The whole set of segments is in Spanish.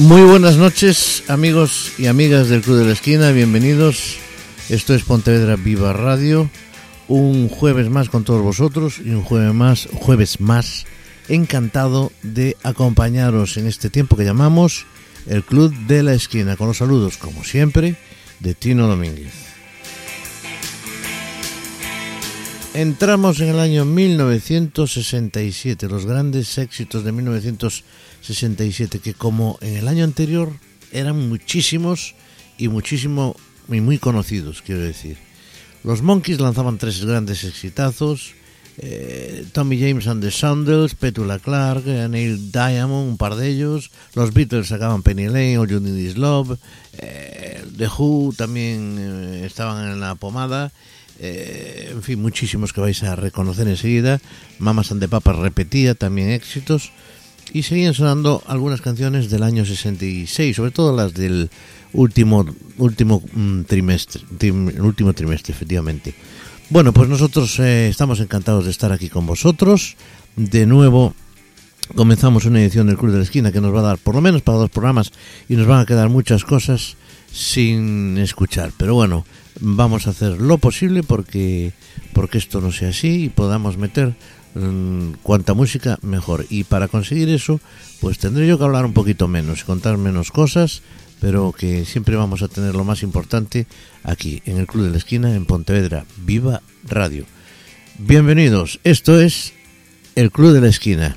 Muy buenas noches, amigos y amigas del Club de la Esquina, bienvenidos. Esto es Pontevedra Viva Radio, un jueves más con todos vosotros y un jueves más, jueves más encantado de acompañaros en este tiempo que llamamos el Club de la Esquina, con los saludos, como siempre, de Tino Domínguez. Entramos en el año 1967, los grandes éxitos de 1967, que como en el año anterior eran muchísimos y muchísimo y muy conocidos, quiero decir. Los Monkeys lanzaban tres grandes exitazos, eh, Tommy James and the Saunders, Petula Clark, Neil Diamond, un par de ellos, los Beatles sacaban Penny Lane, All You Need Is Love, eh, The Who también eh, estaban en la pomada, eh, en fin, muchísimos que vais a reconocer enseguida. Mamas and the repetía también éxitos. Y seguían sonando algunas canciones del año 66, sobre todo las del último, último mm, trimestre, trim- último trimestre, efectivamente. Bueno, pues nosotros eh, estamos encantados de estar aquí con vosotros. De nuevo, comenzamos una edición del Club de la Esquina que nos va a dar por lo menos para dos programas y nos van a quedar muchas cosas sin escuchar. Pero bueno, vamos a hacer lo posible porque, porque esto no sea así y podamos meter mm, cuanta música mejor. Y para conseguir eso, pues tendré yo que hablar un poquito menos y contar menos cosas, pero que siempre vamos a tener lo más importante aquí en el Club de la Esquina en Pontevedra. Viva Radio. Bienvenidos, esto es el Club de la Esquina.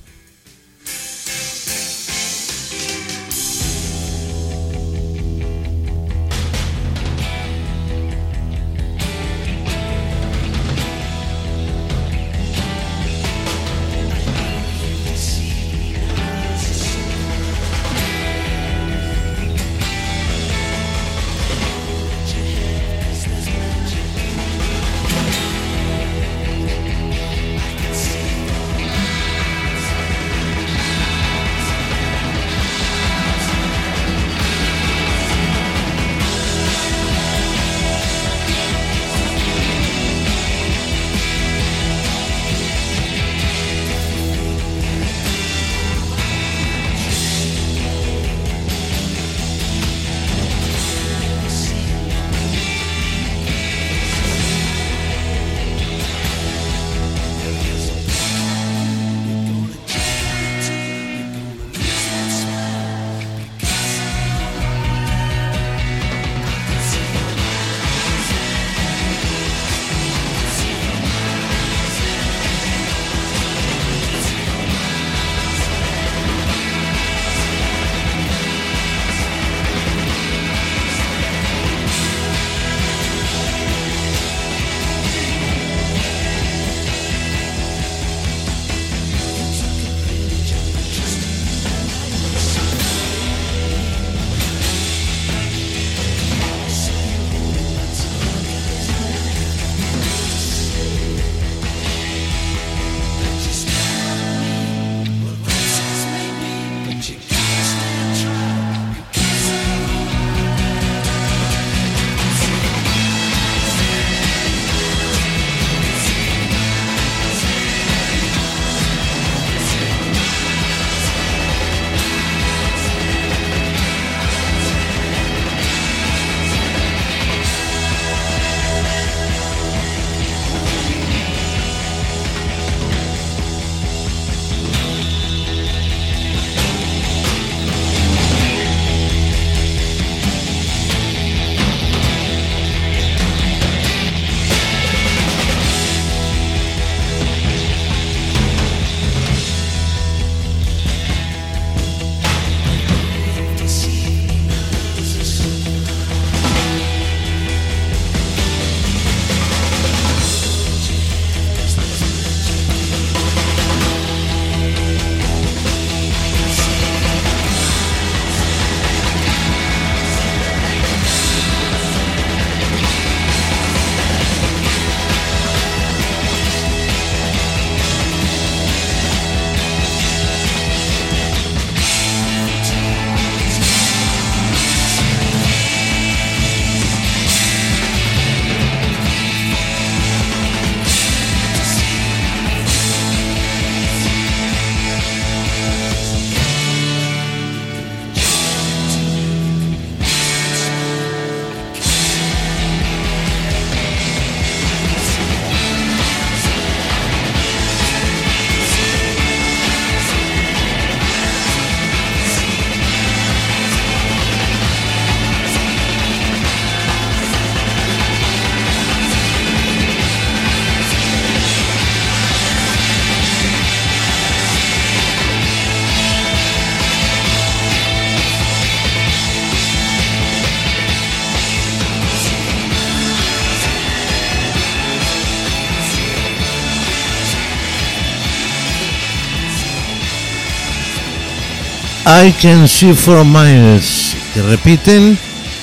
I Can See For Miles, que repiten,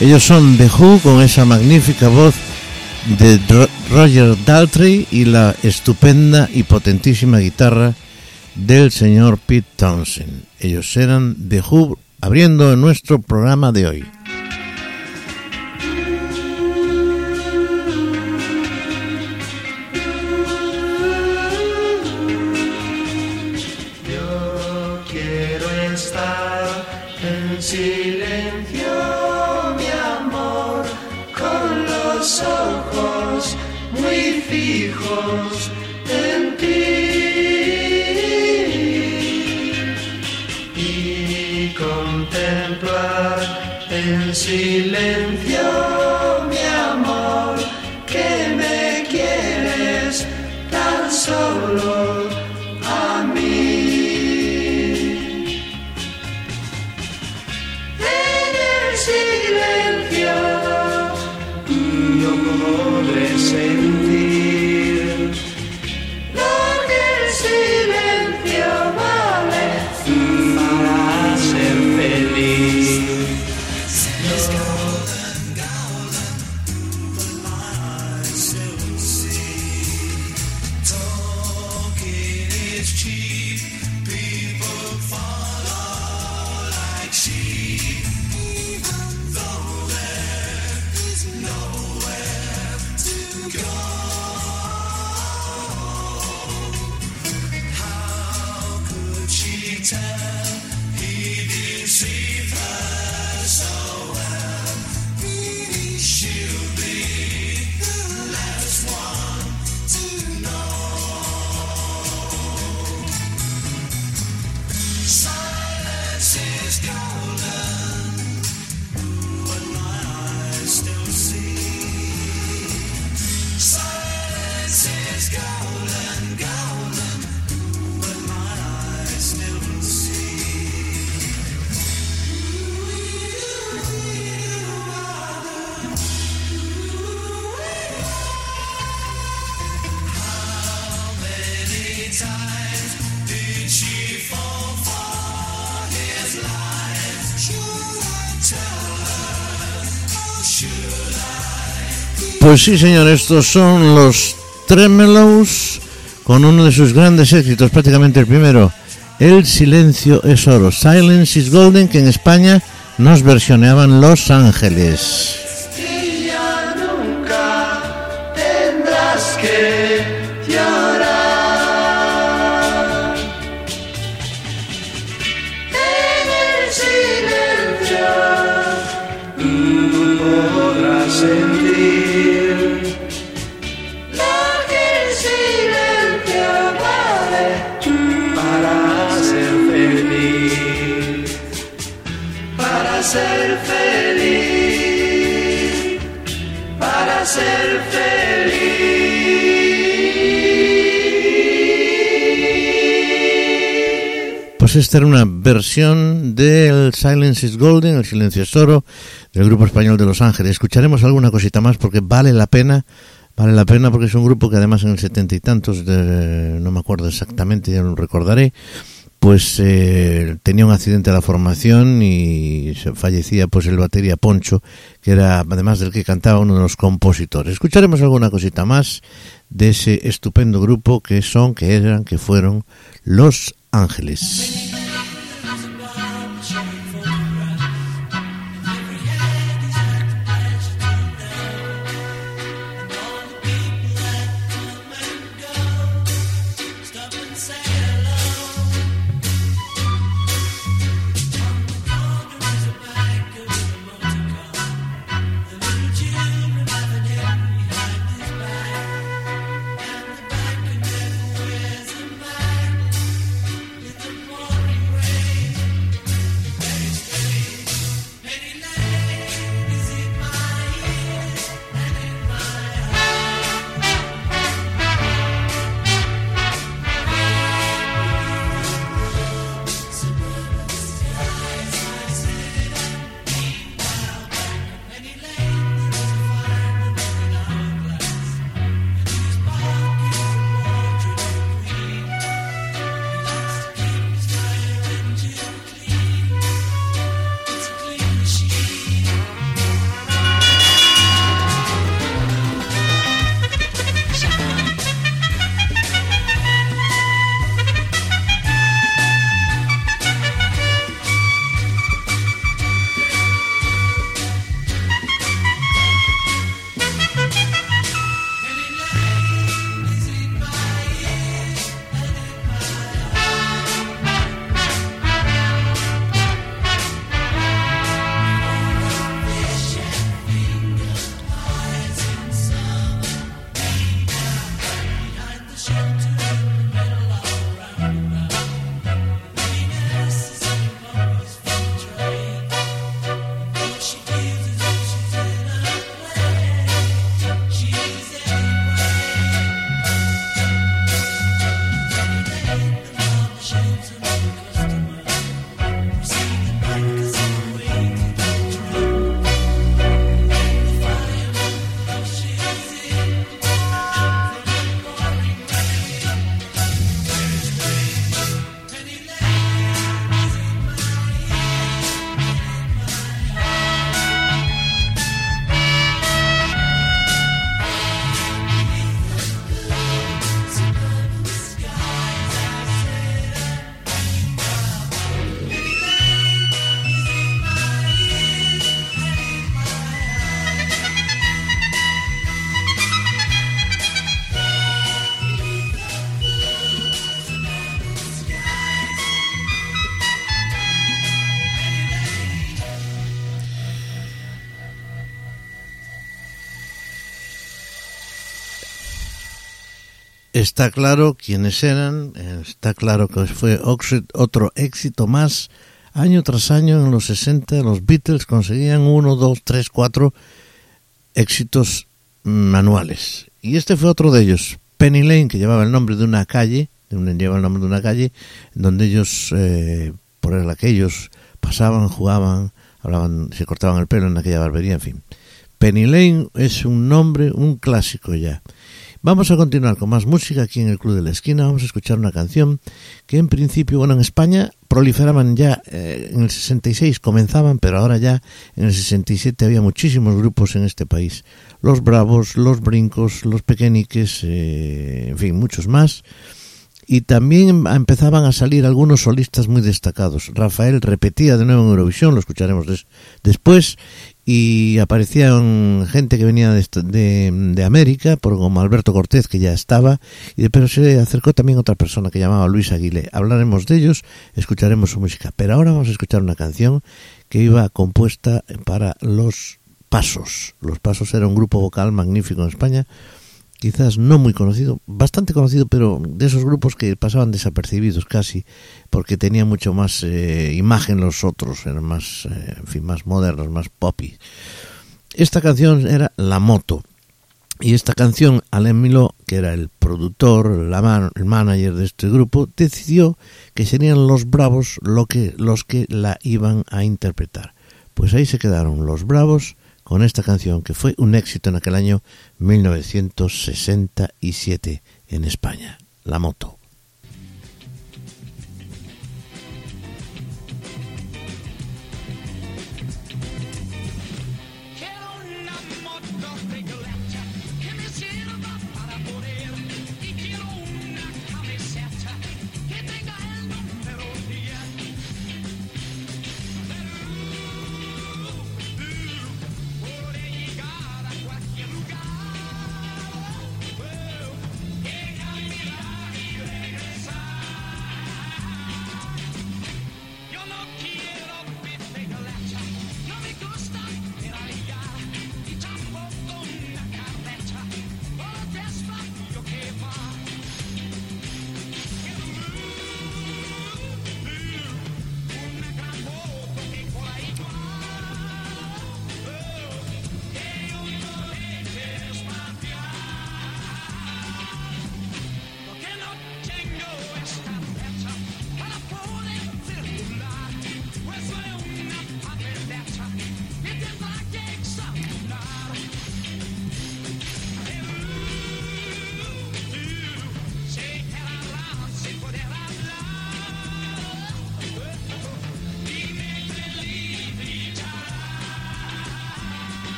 ellos son The Who con esa magnífica voz de Roger Daltrey y la estupenda y potentísima guitarra del señor Pete Townsend. Ellos eran The Who abriendo nuestro programa de hoy. silencio, mi amor, que me quieres tan solo. Pues sí, señor, estos son los Tremelows con uno de sus grandes éxitos, prácticamente el primero, El silencio es oro, Silence is Golden, que en España nos versioneaban Los Ángeles. Pues esta era una versión del Silence is Golden, El Silencio es Oro, del grupo español de Los Ángeles. Escucharemos alguna cosita más porque vale la pena, vale la pena porque es un grupo que además en el setenta y tantos, no me acuerdo exactamente, ya lo recordaré, pues eh, tenía un accidente a la formación y fallecía pues el batería Poncho, que era además del que cantaba uno de los compositores. Escucharemos alguna cosita más de ese estupendo grupo que son, que eran, que fueron los Ángeles. Está claro quiénes eran, está claro que fue otro éxito más. Año tras año en los 60 los Beatles conseguían uno, dos, tres, cuatro éxitos manuales. Y este fue otro de ellos, Penny Lane, que llevaba el nombre de una calle, lleva el nombre de una calle, donde ellos, eh, por la que ellos pasaban, jugaban, hablaban, se cortaban el pelo en aquella barbería, en fin. Penny Lane es un nombre, un clásico ya. Vamos a continuar con más música aquí en el Club de la Esquina. Vamos a escuchar una canción que en principio, bueno, en España proliferaban ya eh, en el 66, comenzaban, pero ahora ya en el 67 había muchísimos grupos en este país. Los Bravos, los Brincos, los Pequeñiques, eh, en fin, muchos más. Y también empezaban a salir algunos solistas muy destacados. Rafael repetía de nuevo en Eurovisión, lo escucharemos después, y aparecían gente que venía de, de, América, por como Alberto Cortés, que ya estaba, y pero se acercó también otra persona que llamaba Luis Aguilé. Hablaremos de ellos, escucharemos su música, pero ahora vamos a escuchar una canción que iba compuesta para Los Pasos. Los Pasos era un grupo vocal magnífico en España, quizás no muy conocido, bastante conocido, pero de esos grupos que pasaban desapercibidos casi, porque tenían mucho más eh, imagen los otros, eran más, eh, en fin, más modernos, más poppy. Esta canción era La Moto. Y esta canción, Alain Miló, que era el productor, el manager de este grupo, decidió que serían los Bravos lo que, los que la iban a interpretar. Pues ahí se quedaron los Bravos con esta canción que fue un éxito en aquel año 1967 en España, La Moto.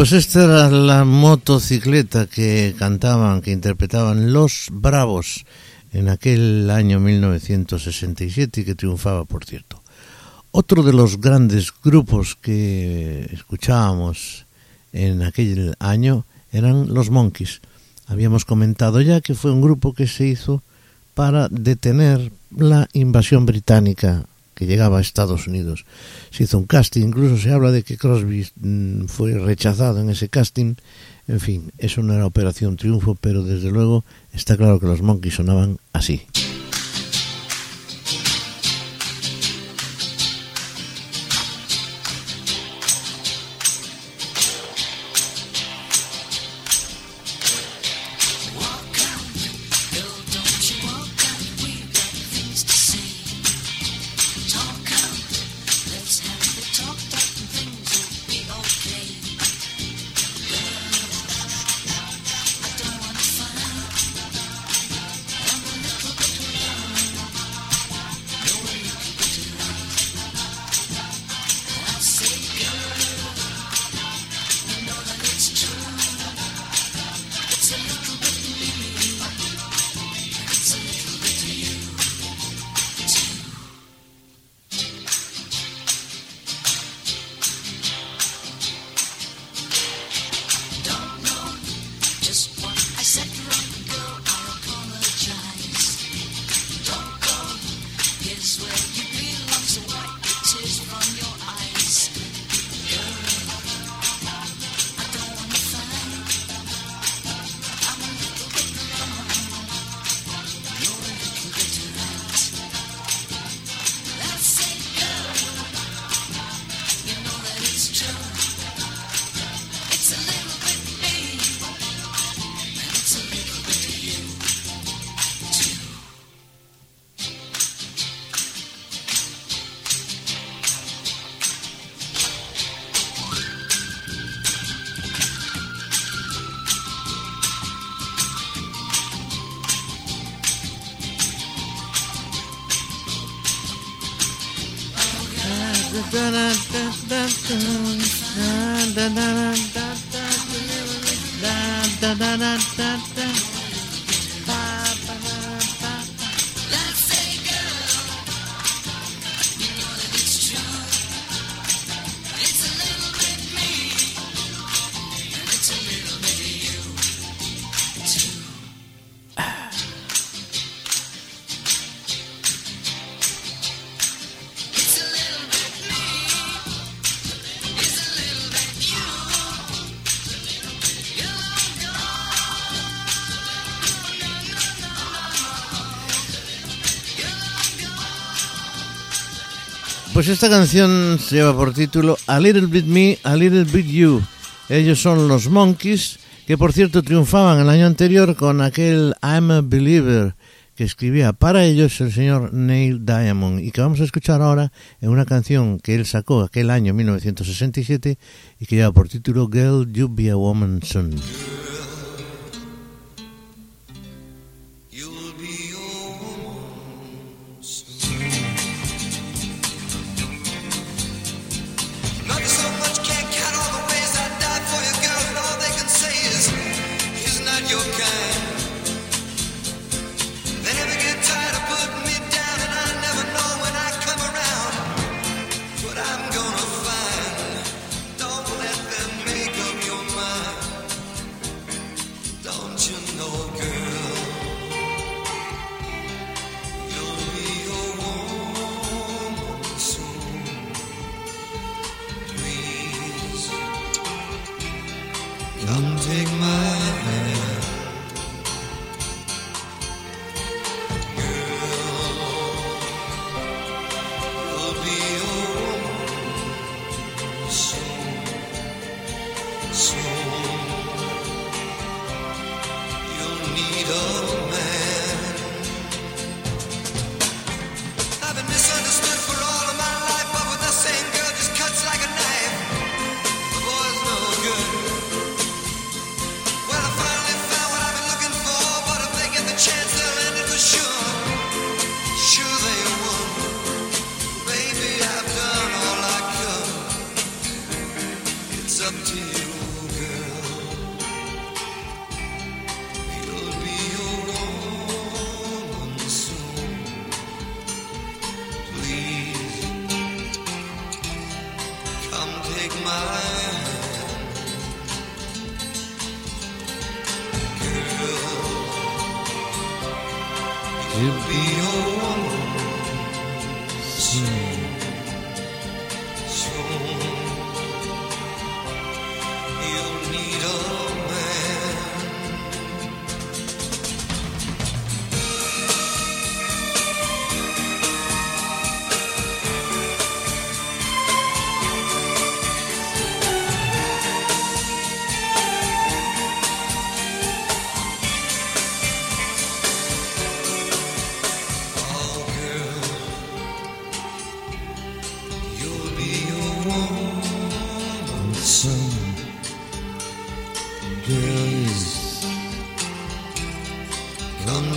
Pues esta era la motocicleta que cantaban, que interpretaban Los Bravos en aquel año 1967 y que triunfaba, por cierto. Otro de los grandes grupos que escuchábamos en aquel año eran los Monkeys. Habíamos comentado ya que fue un grupo que se hizo para detener la invasión británica que llegaba a Estados Unidos. Se hizo un casting, incluso se habla de que Crosby mm, fue rechazado en ese casting. En fin, eso no era operación triunfo, pero desde luego está claro que los Monkeys sonaban así. Esta canción lleva por título A Little Bit Me, A Little Bit You. Ellos son los Monkeys, que por cierto triunfaban el año anterior con aquel I'm a Believer que escribía para ellos el señor Neil Diamond y que vamos a escuchar ahora en una canción que él sacó aquel año 1967 y que lleva por título Girl, You Be a Woman Soon. your kind.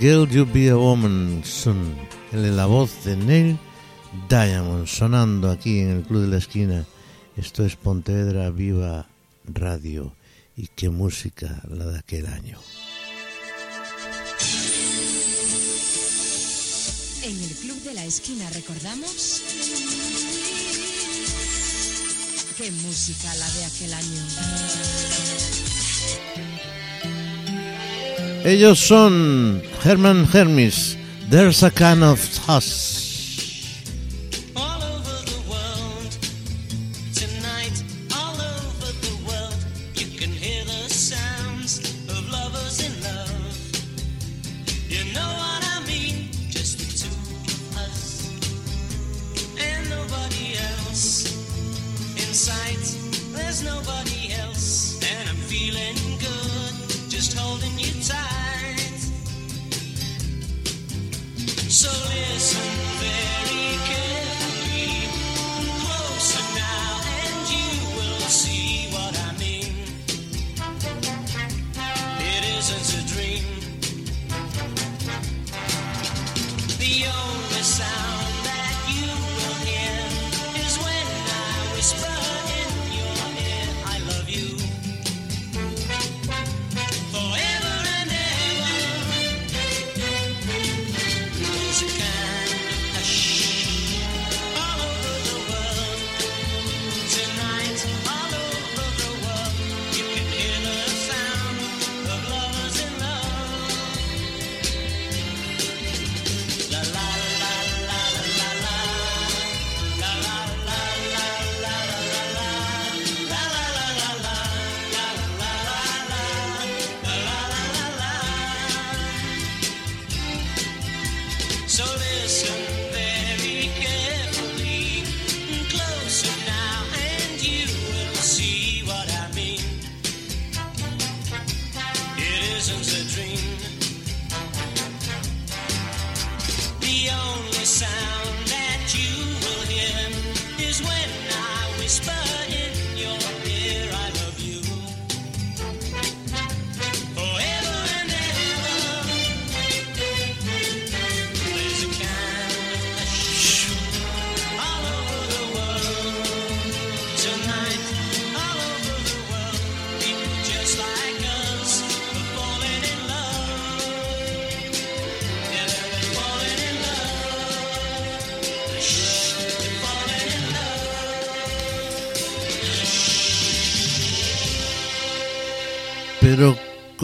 Girl You Be a Woman Soon, en la voz de Neil Diamond, sonando aquí en el Club de la Esquina. Esto es Pontevedra Viva Radio. Y qué música la de aquel año. En el Club de la Esquina recordamos qué música la de aquel año. Ellos son Herman Hermes. There's a kind of hush.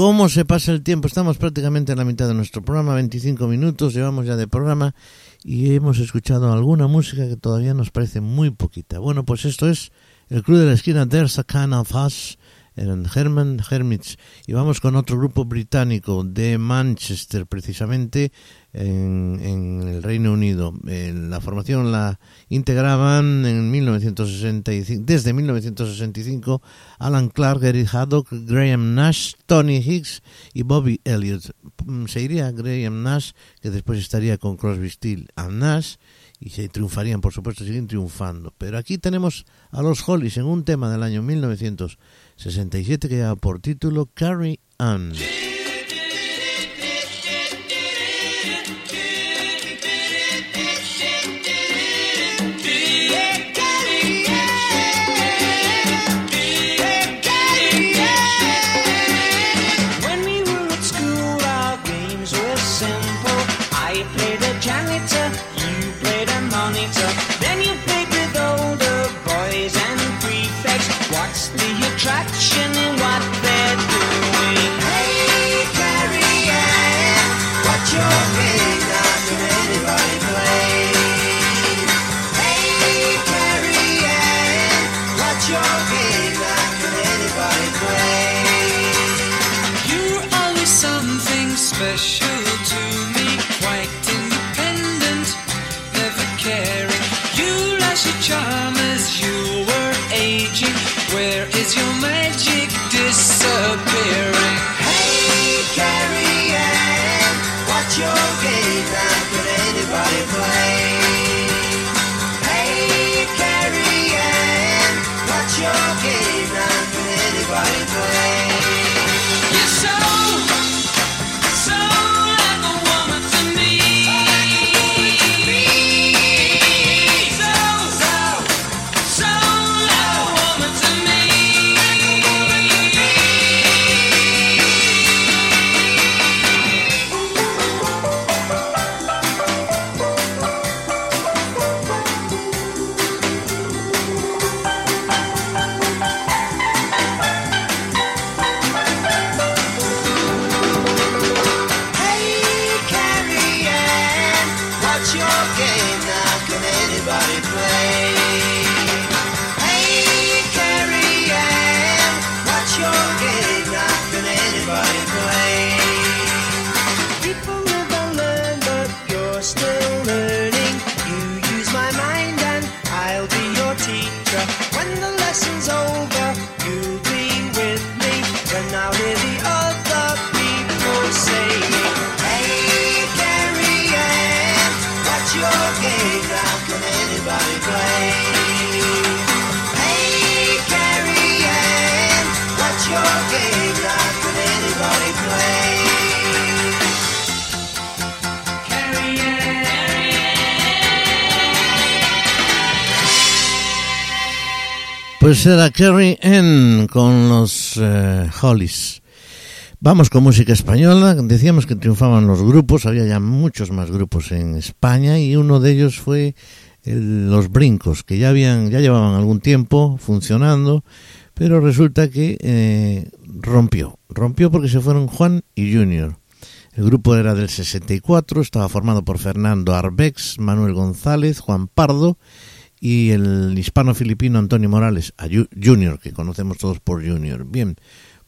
¿Cómo se pasa el tiempo? Estamos prácticamente a la mitad de nuestro programa, 25 minutos llevamos ya de programa y hemos escuchado alguna música que todavía nos parece muy poquita. Bueno, pues esto es el Club de la Esquina, There's a Can of Us, en Herman Hermits. Y vamos con otro grupo británico de Manchester, precisamente en, en, el Reino Unido. Eh, la formación la integraban en 1965, desde 1965 Alan Clark, Gary Haddock, Graham Nash, Tony Hicks y Bobby Elliott. Mm, se iría Graham Nash, que después estaría con Crosby, Steele and Nash y se triunfarían, por supuesto, siguen triunfando. Pero aquí tenemos a los Hollies en un tema del año 1967 que lleva por título Carry On. Pues era Kerry N con los eh, Hollies. Vamos con música española. Decíamos que triunfaban los grupos, había ya muchos más grupos en España y uno de ellos fue los Brincos, que ya habían, ya llevaban algún tiempo funcionando, pero resulta que eh, rompió. Rompió porque se fueron Juan y Junior. El grupo era del 64, estaba formado por Fernando Arbex, Manuel González, Juan Pardo y el hispano-filipino Antonio Morales, a Ju- Junior, que conocemos todos por Junior. Bien,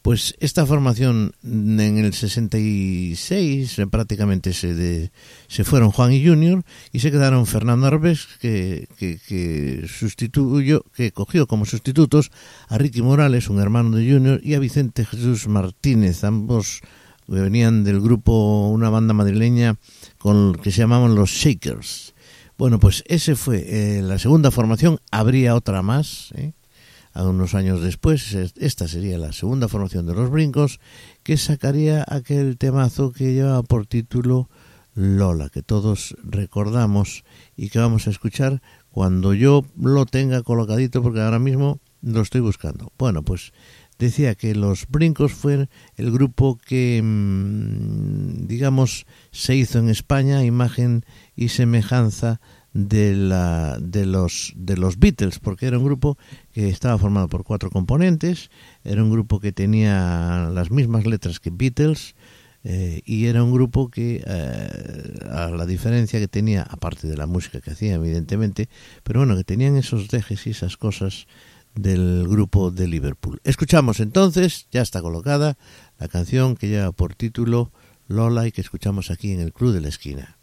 pues esta formación en el 66 eh, prácticamente se, de- se fueron Juan y Junior y se quedaron Fernando Arbex, que, que, sustituyó, que cogió como sustitutos a Ricky Morales, un hermano de Junior, y a Vicente Jesús Martínez, ambos que venían del grupo, una banda madrileña con que se llamaban los Shakers. Bueno, pues ese fue eh, la segunda formación. Habría otra más, ¿eh? a unos años después. Es- Esta sería la segunda formación de los Brincos, que sacaría aquel temazo que llevaba por título Lola, que todos recordamos y que vamos a escuchar cuando yo lo tenga colocadito, porque ahora mismo lo estoy buscando. Bueno, pues decía que los Brincos fue el grupo que, mm, digamos, se hizo en España, imagen y semejanza de, la, de, los, de los Beatles, porque era un grupo que estaba formado por cuatro componentes, era un grupo que tenía las mismas letras que Beatles, eh, y era un grupo que, eh, a la diferencia que tenía, aparte de la música que hacía, evidentemente, pero bueno, que tenían esos dejes y esas cosas del grupo de Liverpool. Escuchamos entonces, ya está colocada, la canción que lleva por título Lola y que escuchamos aquí en el Club de la Esquina.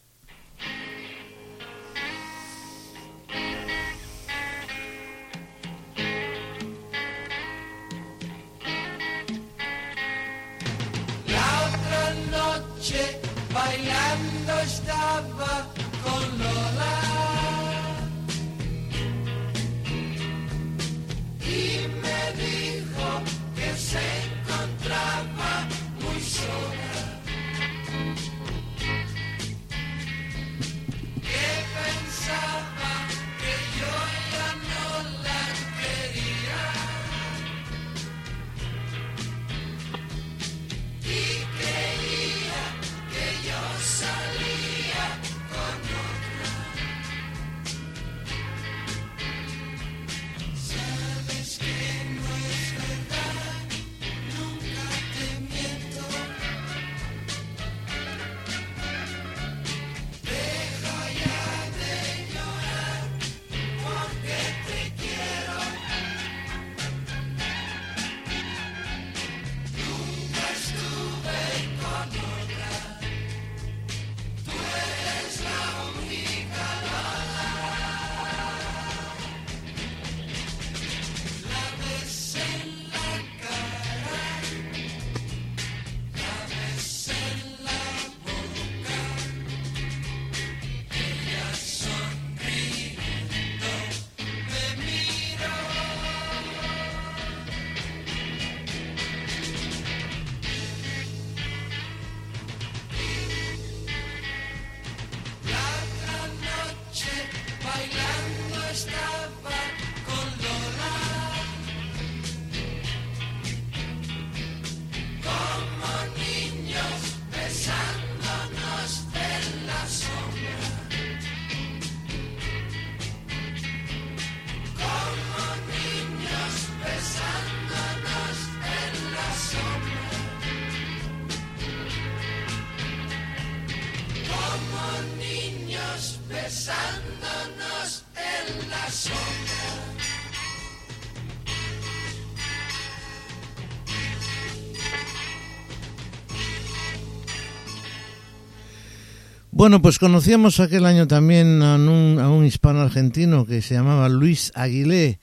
Bueno, pues conocíamos aquel año también a un, a un hispano argentino que se llamaba Luis Aguilé,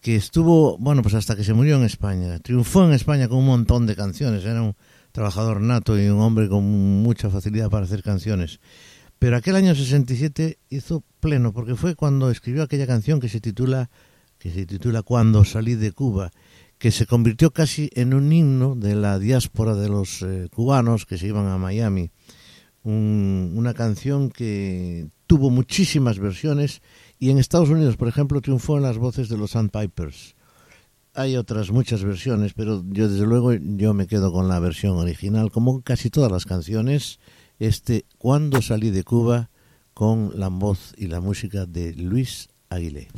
que estuvo, bueno, pues hasta que se murió en España. Triunfó en España con un montón de canciones, era un trabajador nato y un hombre con mucha facilidad para hacer canciones. Pero aquel año 67 hizo pleno, porque fue cuando escribió aquella canción que se titula, que se titula Cuando salí de Cuba, que se convirtió casi en un himno de la diáspora de los eh, cubanos que se iban a Miami un- una canción que tuvo muchísimas versiones y en Estados Unidos, por ejemplo, triunfó en las voces de los Sandpipers. hay otras muchas versiones, pero yo desde luego yo me quedo con la versión original, como casi todas las canciones. Este Cuando salí de Cuba con la voz y la música de Luis Aguilé.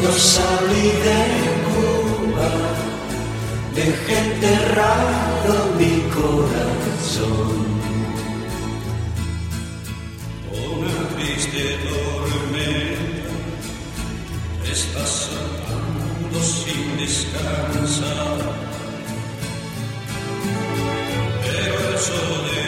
Cuando salí de Cuba, dejé enterrado mi corazón. Una triste tormenta está sonando sin descansar. Pero el sol de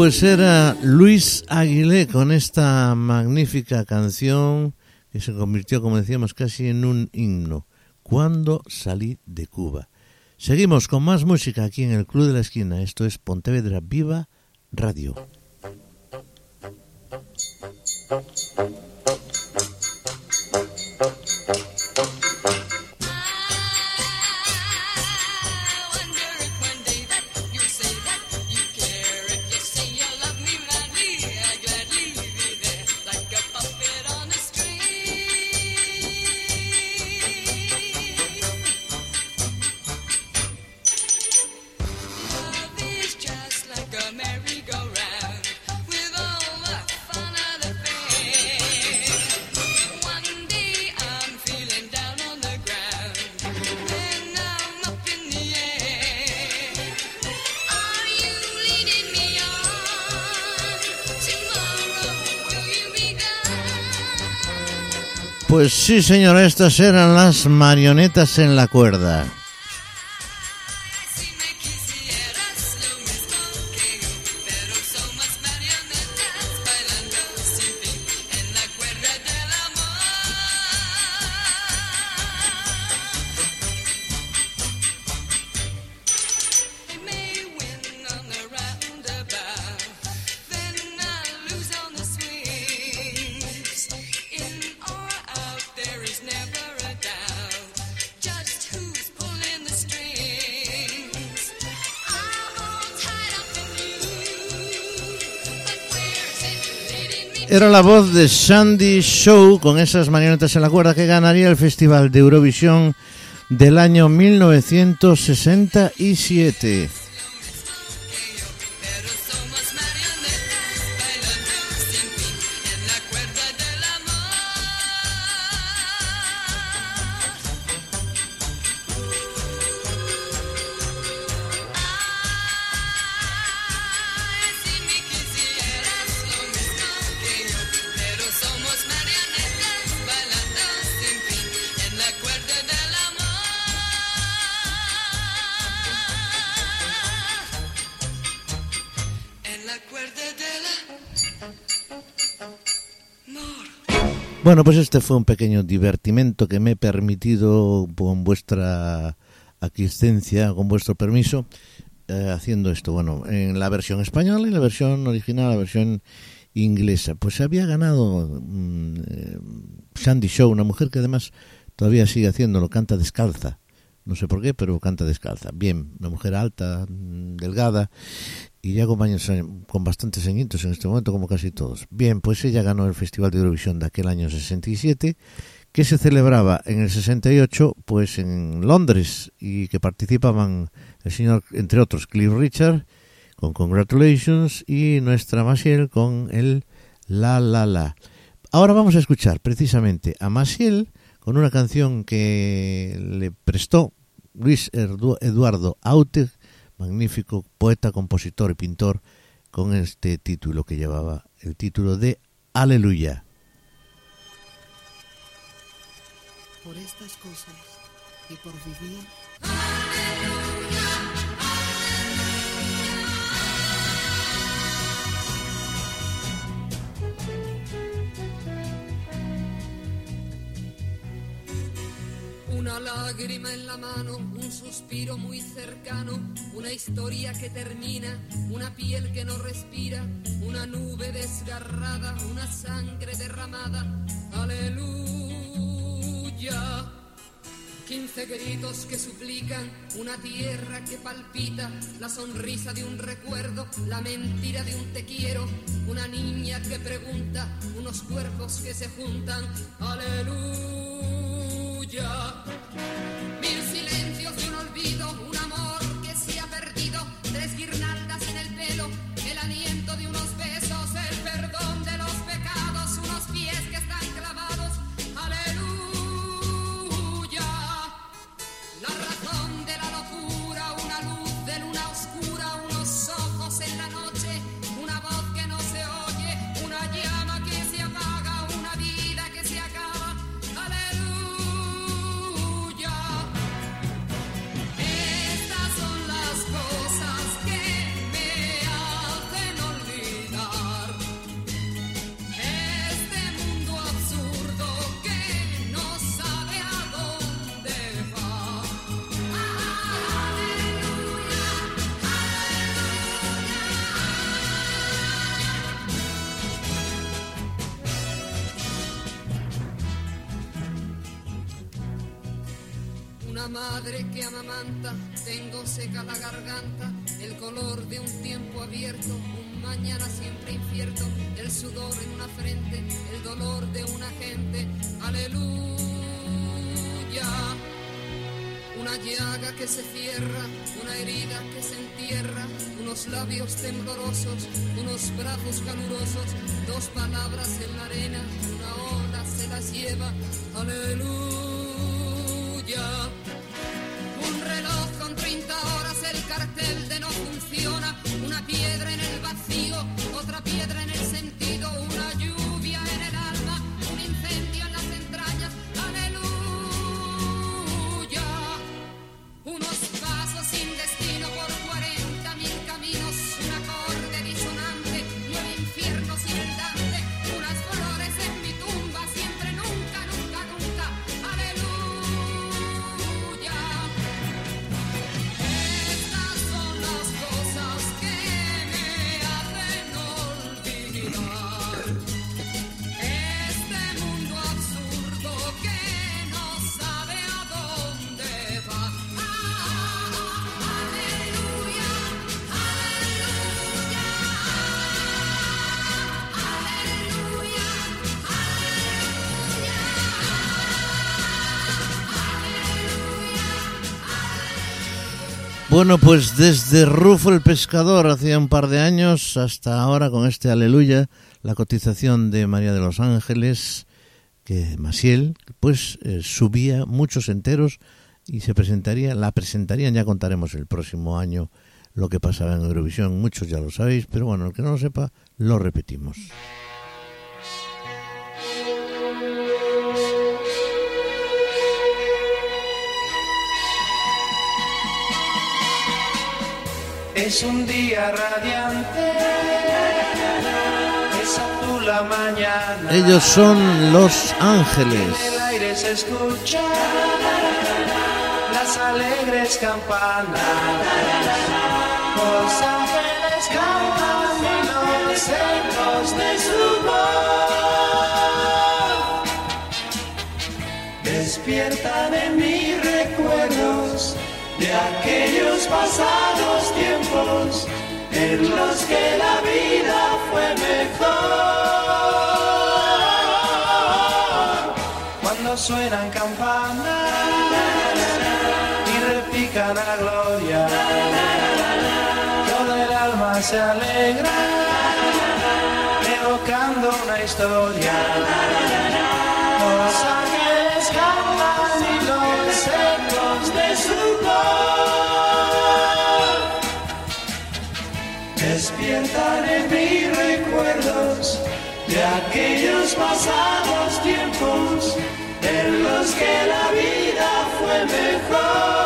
Pues era Luis Aguilé con esta magnífica canción que se convirtió, como decíamos, casi en un himno. Cuando salí de Cuba. Seguimos con más música aquí en el Club de la Esquina. Esto es Pontevedra Viva Radio. Sí, señor, estas eran las marionetas en la cuerda. Era la voz de Sandy Show con esas marionetas en la cuerda que ganaría el Festival de Eurovisión del año 1967. Bueno, pues este fue un pequeño divertimento que me he permitido con vuestra aquiescencia, con vuestro permiso, eh, haciendo esto. Bueno, en la versión española y la versión original, la versión inglesa. Pues había ganado mm, eh, Sandy Show, una mujer que además todavía sigue haciéndolo, canta descalza. No sé por qué, pero canta descalza. Bien, una mujer alta, mm, delgada y ya con, baños, con bastantes añitos en este momento, como casi todos. Bien, pues ella ganó el Festival de Eurovisión de aquel año 67, que se celebraba en el 68, pues en Londres, y que participaban el señor, entre otros, Cliff Richard, con Congratulations, y nuestra Maciel con el La La La. Ahora vamos a escuchar precisamente a Maciel con una canción que le prestó Luis Eduardo Aute, magnífico poeta, compositor y pintor, con este título que llevaba el título de Aleluya. por estas cosas y por vivir Una lágrima en la mano, un suspiro muy cercano, una historia que termina, una piel que no respira, una nube desgarrada, una sangre derramada. Aleluya. Quince gritos que suplican, una tierra que palpita, la sonrisa de un recuerdo, la mentira de un te quiero, una niña que pregunta, unos cuerpos que se juntan. Aleluya. koca bir silah. Madre que amamanta, tengo seca la garganta, el color de un tiempo abierto, un mañana siempre incierto, el sudor en una frente, el dolor de una gente, aleluya. Una llaga que se cierra, una herida que se entierra, unos labios temblorosos, unos brazos calurosos, dos palabras en la arena, una ola se las lleva, aleluya. Bueno, pues desde Rufo el Pescador hacía un par de años hasta ahora con este Aleluya, la cotización de María de los Ángeles, que Masiel, pues eh, subía muchos enteros y se presentaría, la presentarían, ya contaremos el próximo año lo que pasaba en Eurovisión, muchos ya lo sabéis, pero bueno, el que no lo sepa, lo repetimos. Es un día radiante, es azul la mañana. Ellos son Los Ángeles. En el aire se escucha las alegres campanas. Los ángeles cantan los ecos de su voz despiertan en mis recuerdos de aquellos pasados tiempos en los que la vida fue mejor. Cuando suenan campanas y repican a gloria, todo el alma se alegra, evocando una historia. Pasados tiempos en los que la vida fue mejor.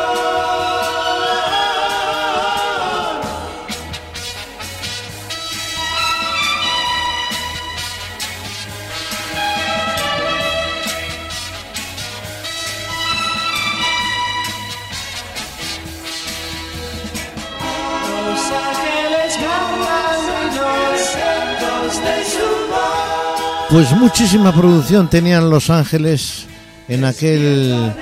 Pues muchísima producción tenían Los Ángeles en aquel,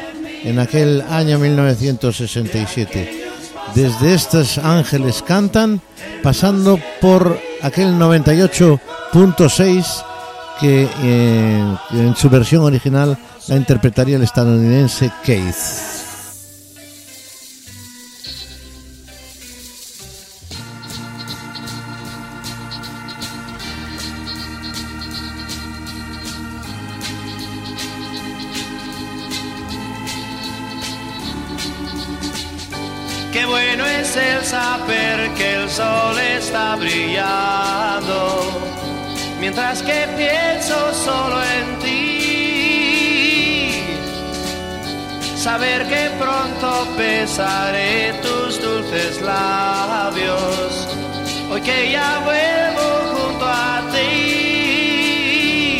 en aquel año 1967. Desde estos Ángeles cantan, pasando por aquel 98.6 que eh, en su versión original la interpretaría el estadounidense Keith. Besaré tus dulces labios, hoy que ya vuelvo junto a ti.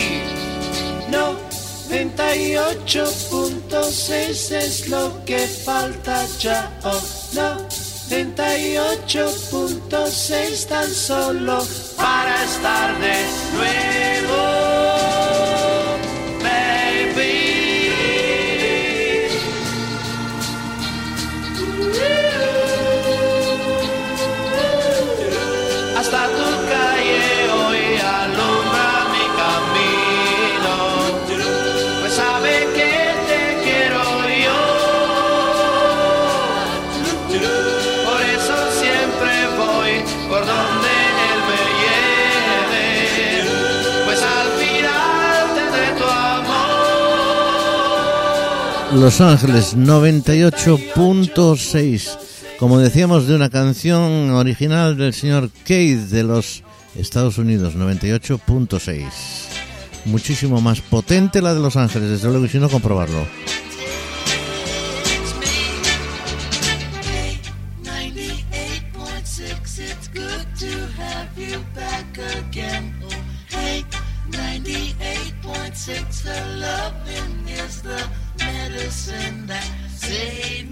98.6 es lo que falta ya. Oh, 98.6 tan solo para estar de nuevo. Los Ángeles 98.6. Como decíamos, de una canción original del señor Keith de los Estados Unidos, 98.6. Muchísimo más potente la de Los Ángeles, desde luego, y si no, comprobarlo. and that. Say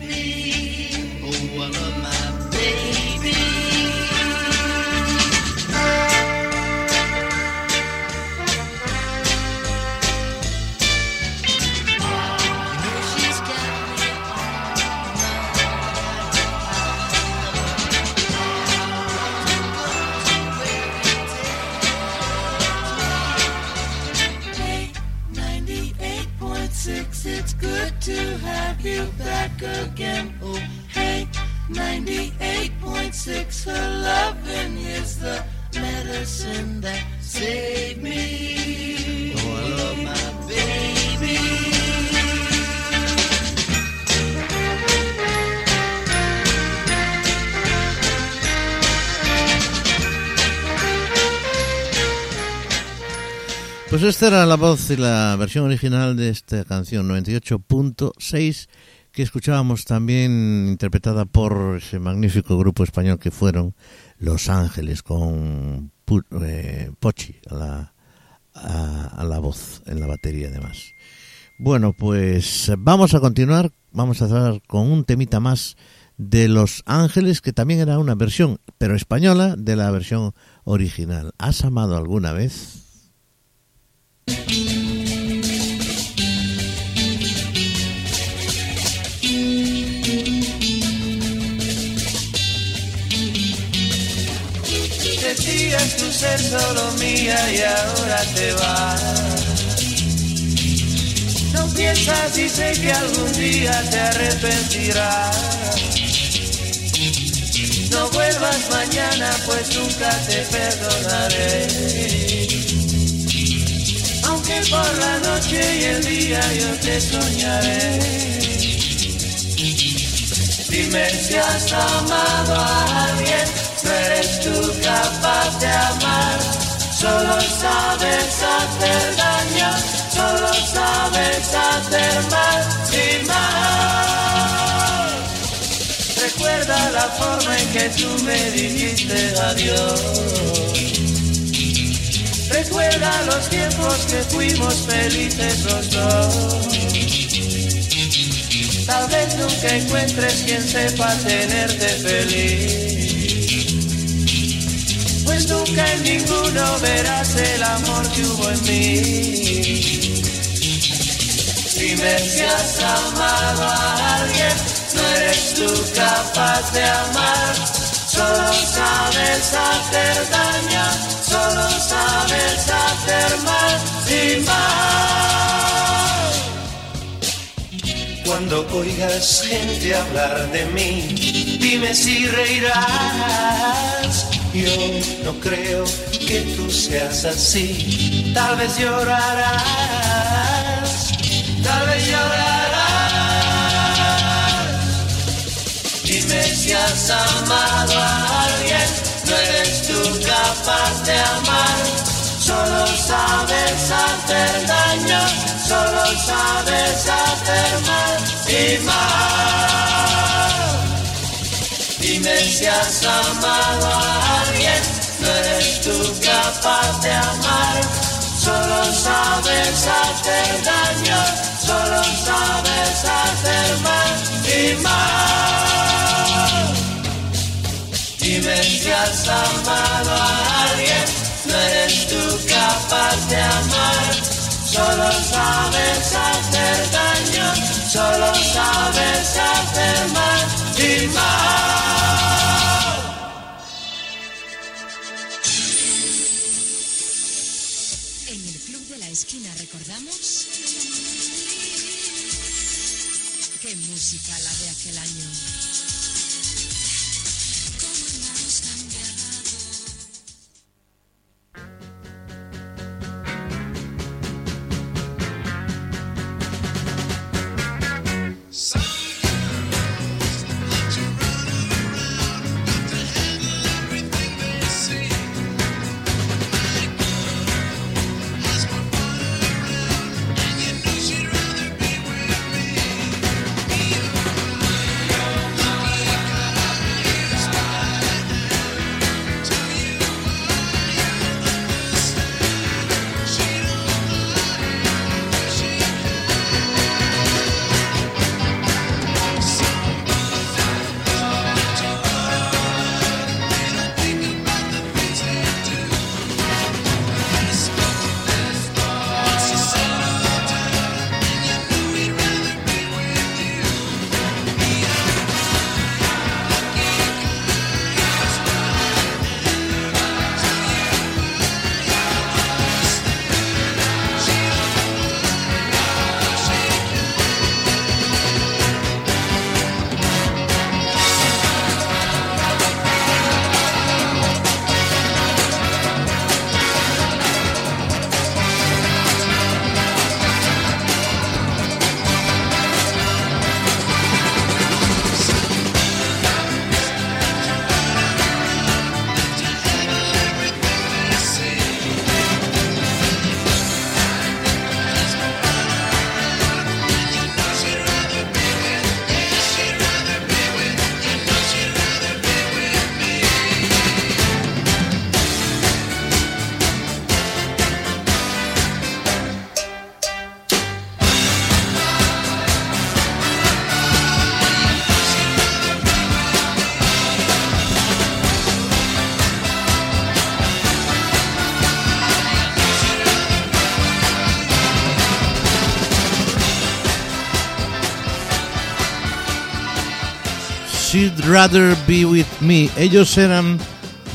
Pues esta era la voz y la versión original de esta canción 98.6 que escuchábamos también interpretada por ese magnífico grupo español que fueron Los Ángeles con eh, Pochi a la, a, a la voz en la batería además. Bueno, pues vamos a continuar, vamos a hablar con un temita más de Los Ángeles que también era una versión, pero española, de la versión original. ¿Has amado alguna vez? Decías tú ser solo mía y ahora te vas. No piensas y sé que algún día te arrepentirás. No vuelvas mañana pues nunca te perdonaré. Por la noche y el día yo te soñaré. Dime si has amado a alguien, no eres tú capaz de amar. Solo sabes hacer daño, solo sabes hacer mal y mal. Recuerda la forma en que tú me dijiste adiós. Recuerda los tiempos que fuimos felices los dos. Tal vez nunca encuentres quien sepa tenerte feliz. Pues nunca en ninguno verás el amor que hubo en mí. Dime si has amado a alguien, no eres tú capaz de amar. Solo sabes hacer daño, solo sabes hacer mal y mal. Cuando oigas gente hablar de mí, dime si reirás. Yo no creo que tú seas así. Tal vez llorarás, tal vez llorarás. Dime si has amado a alguien, no eres tú capaz de amar. Solo sabes hacer daño, solo sabes hacer mal y mal. Dime si has amado a alguien, no eres tú capaz de amar. Solo sabes hacer daño, solo sabes hacer mal y mal. Dime si has amado a alguien, no eres tú capaz de amar. Solo sabes hacer daño, solo sabes hacer mal y mal. En el Club de la Esquina recordamos... ¡Qué música la de aquel año! Some Rather Be With Me. Ellos eran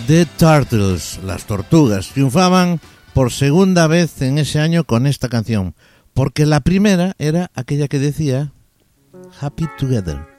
The Turtles, las tortugas. Triunfaban por segunda vez en ese año con esta canción, porque la primera era aquella que decía Happy Together.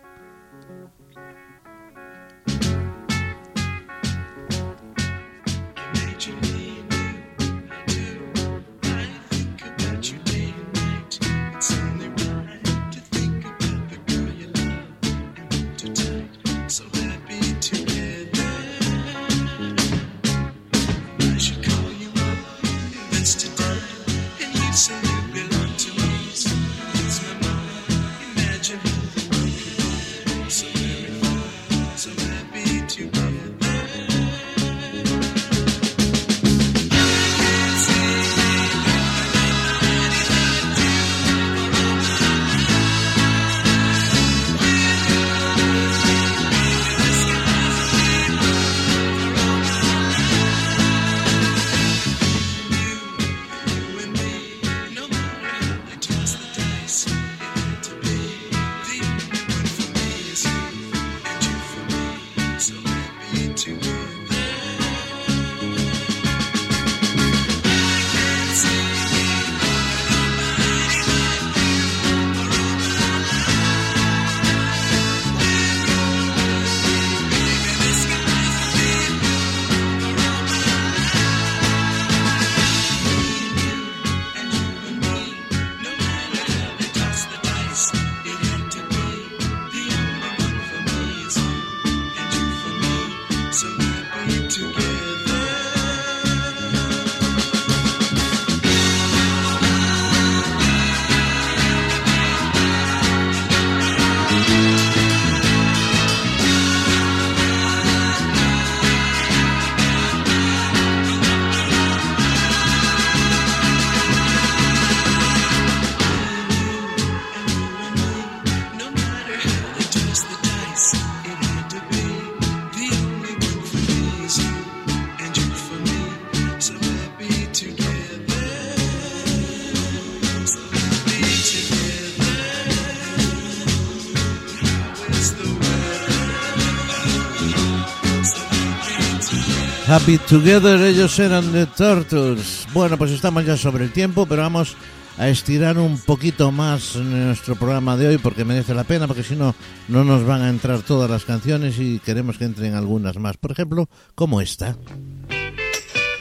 Happy Together, ellos eran The Turtles. Bueno, pues estamos ya sobre el tiempo, pero vamos a estirar un poquito más nuestro programa de hoy porque merece la pena, porque si no, no nos van a entrar todas las canciones y queremos que entren algunas más. Por ejemplo, como esta.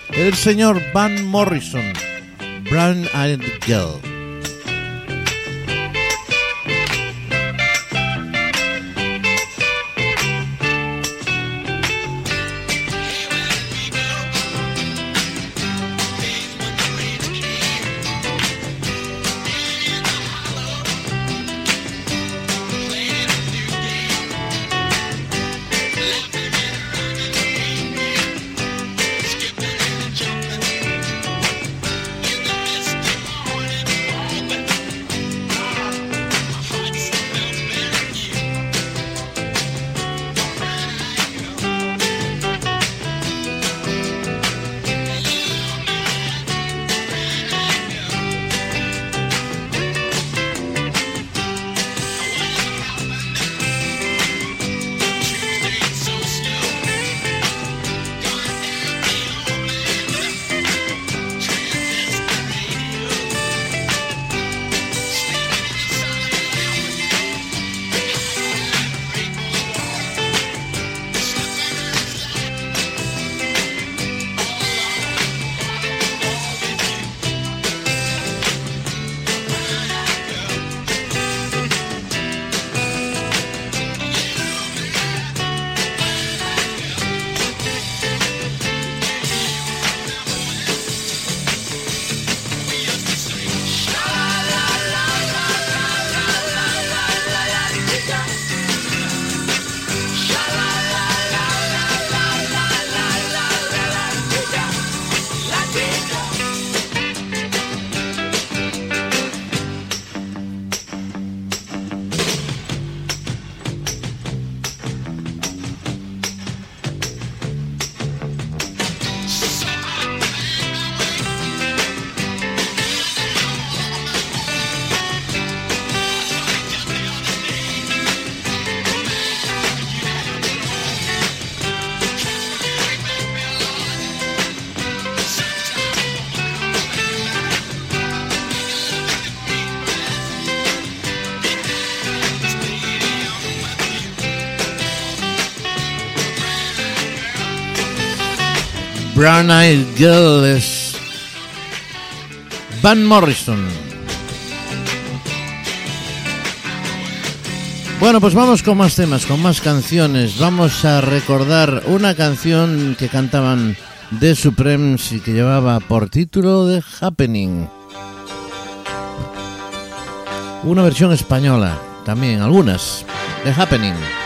El señor Van Morrison, Brown Eyed Girl. Brown Eyed Girl es Van Morrison. Bueno, pues vamos con más temas, con más canciones. Vamos a recordar una canción que cantaban The Supremes y que llevaba por título The Happening. Una versión española, también algunas, The Happening.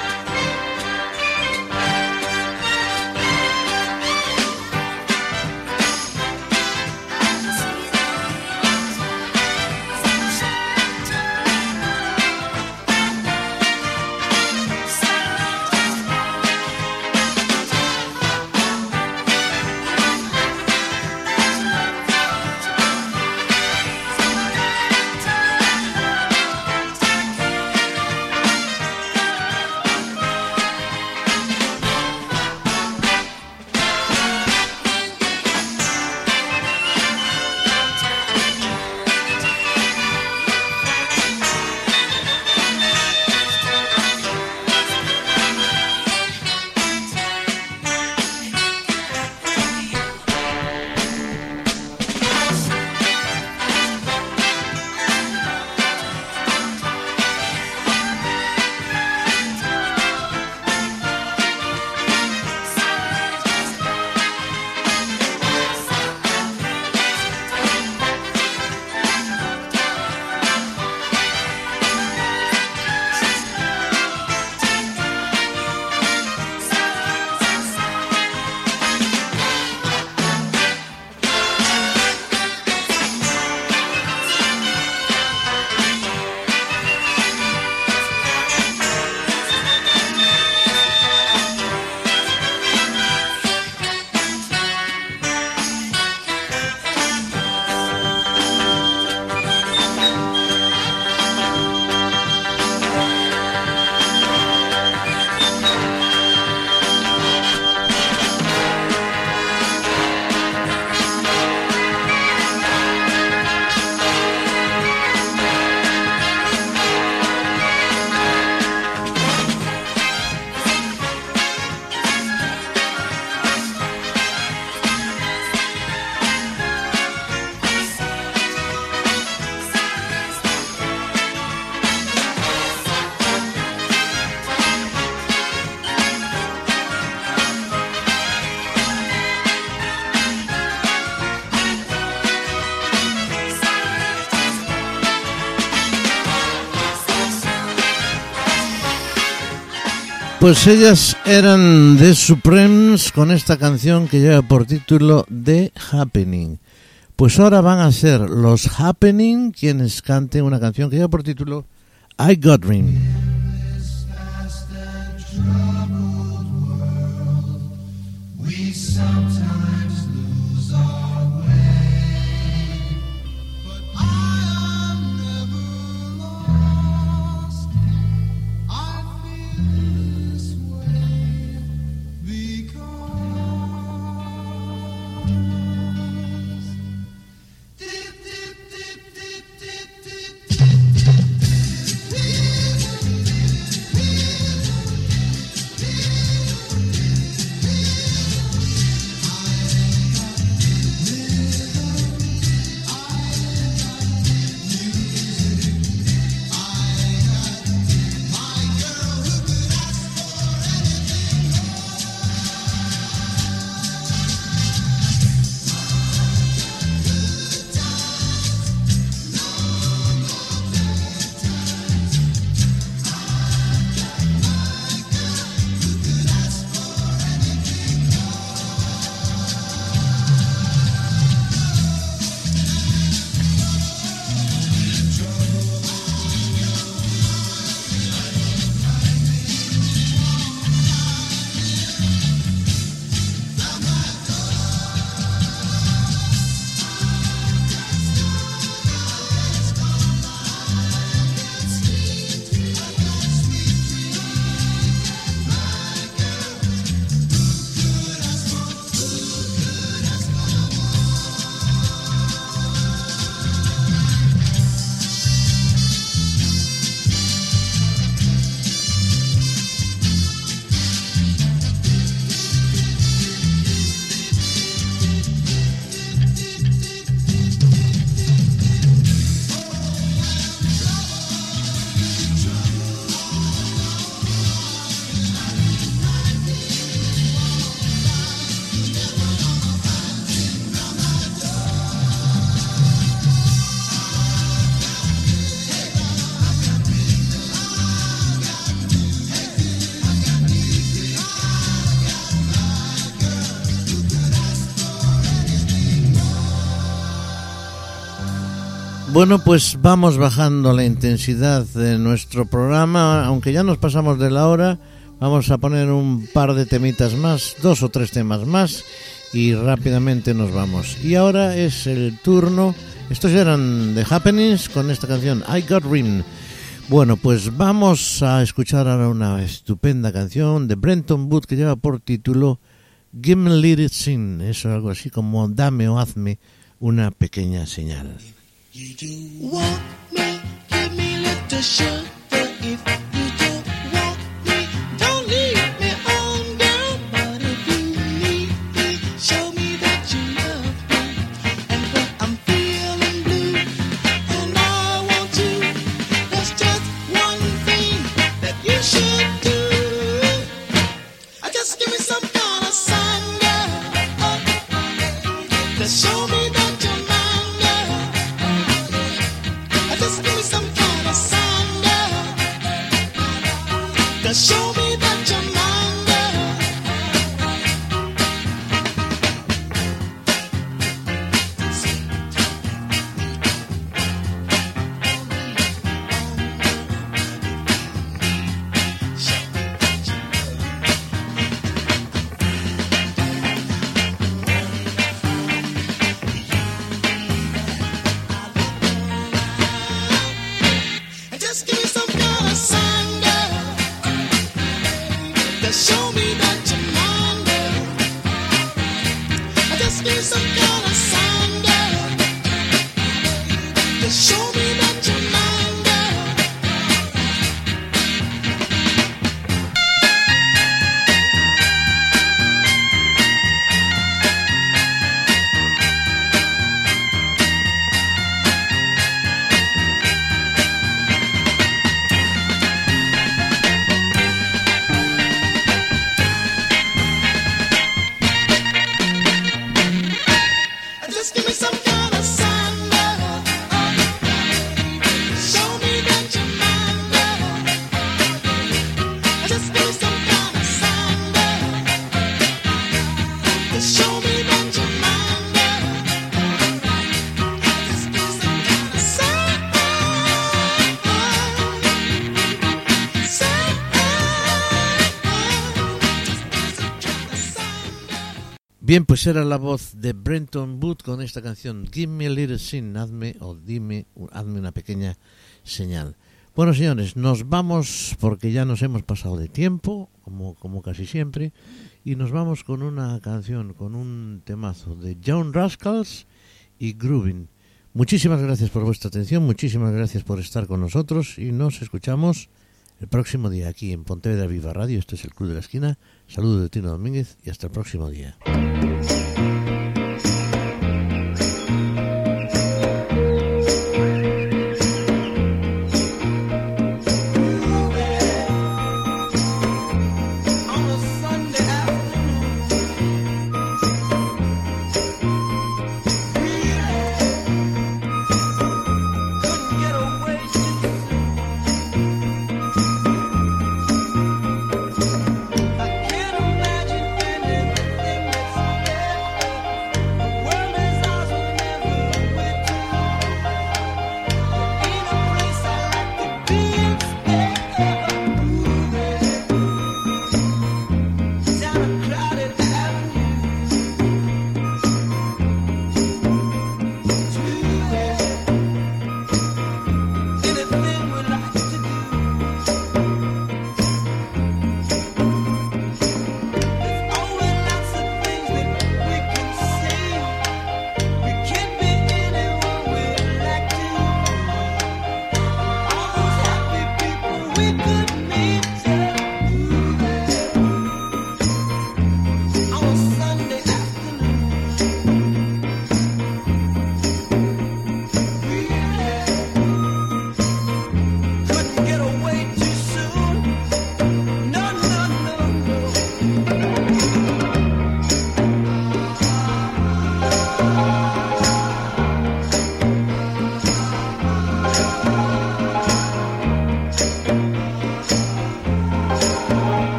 Pues ellas eran The Supremes con esta canción que lleva por título The Happening. Pues ahora van a ser los Happening quienes canten una canción que lleva por título I Got Dream. Bueno, pues vamos bajando la intensidad de nuestro programa, aunque ya nos pasamos de la hora, vamos a poner un par de temitas más, dos o tres temas más y rápidamente nos vamos. Y ahora es el turno, estos eran The Happenings con esta canción I Got Rim. Bueno, pues vamos a escuchar ahora una estupenda canción de Brenton Wood que lleva por título Give me little sin, eso es algo así como dame o hazme una pequeña señal. Want me, give me little sugar. If To show pues era la voz de Brenton Wood con esta canción Give me a little sin, hazme o dime, hazme una pequeña señal. Bueno, señores, nos vamos porque ya nos hemos pasado de tiempo, como, como casi siempre, y nos vamos con una canción, con un temazo de John Rascals y Groovin. Muchísimas gracias por vuestra atención, muchísimas gracias por estar con nosotros y nos escuchamos el próximo día aquí en Pontevedra Viva Radio. Esto es el Club de la Esquina. Saludos de Tino Domínguez y hasta el próximo día.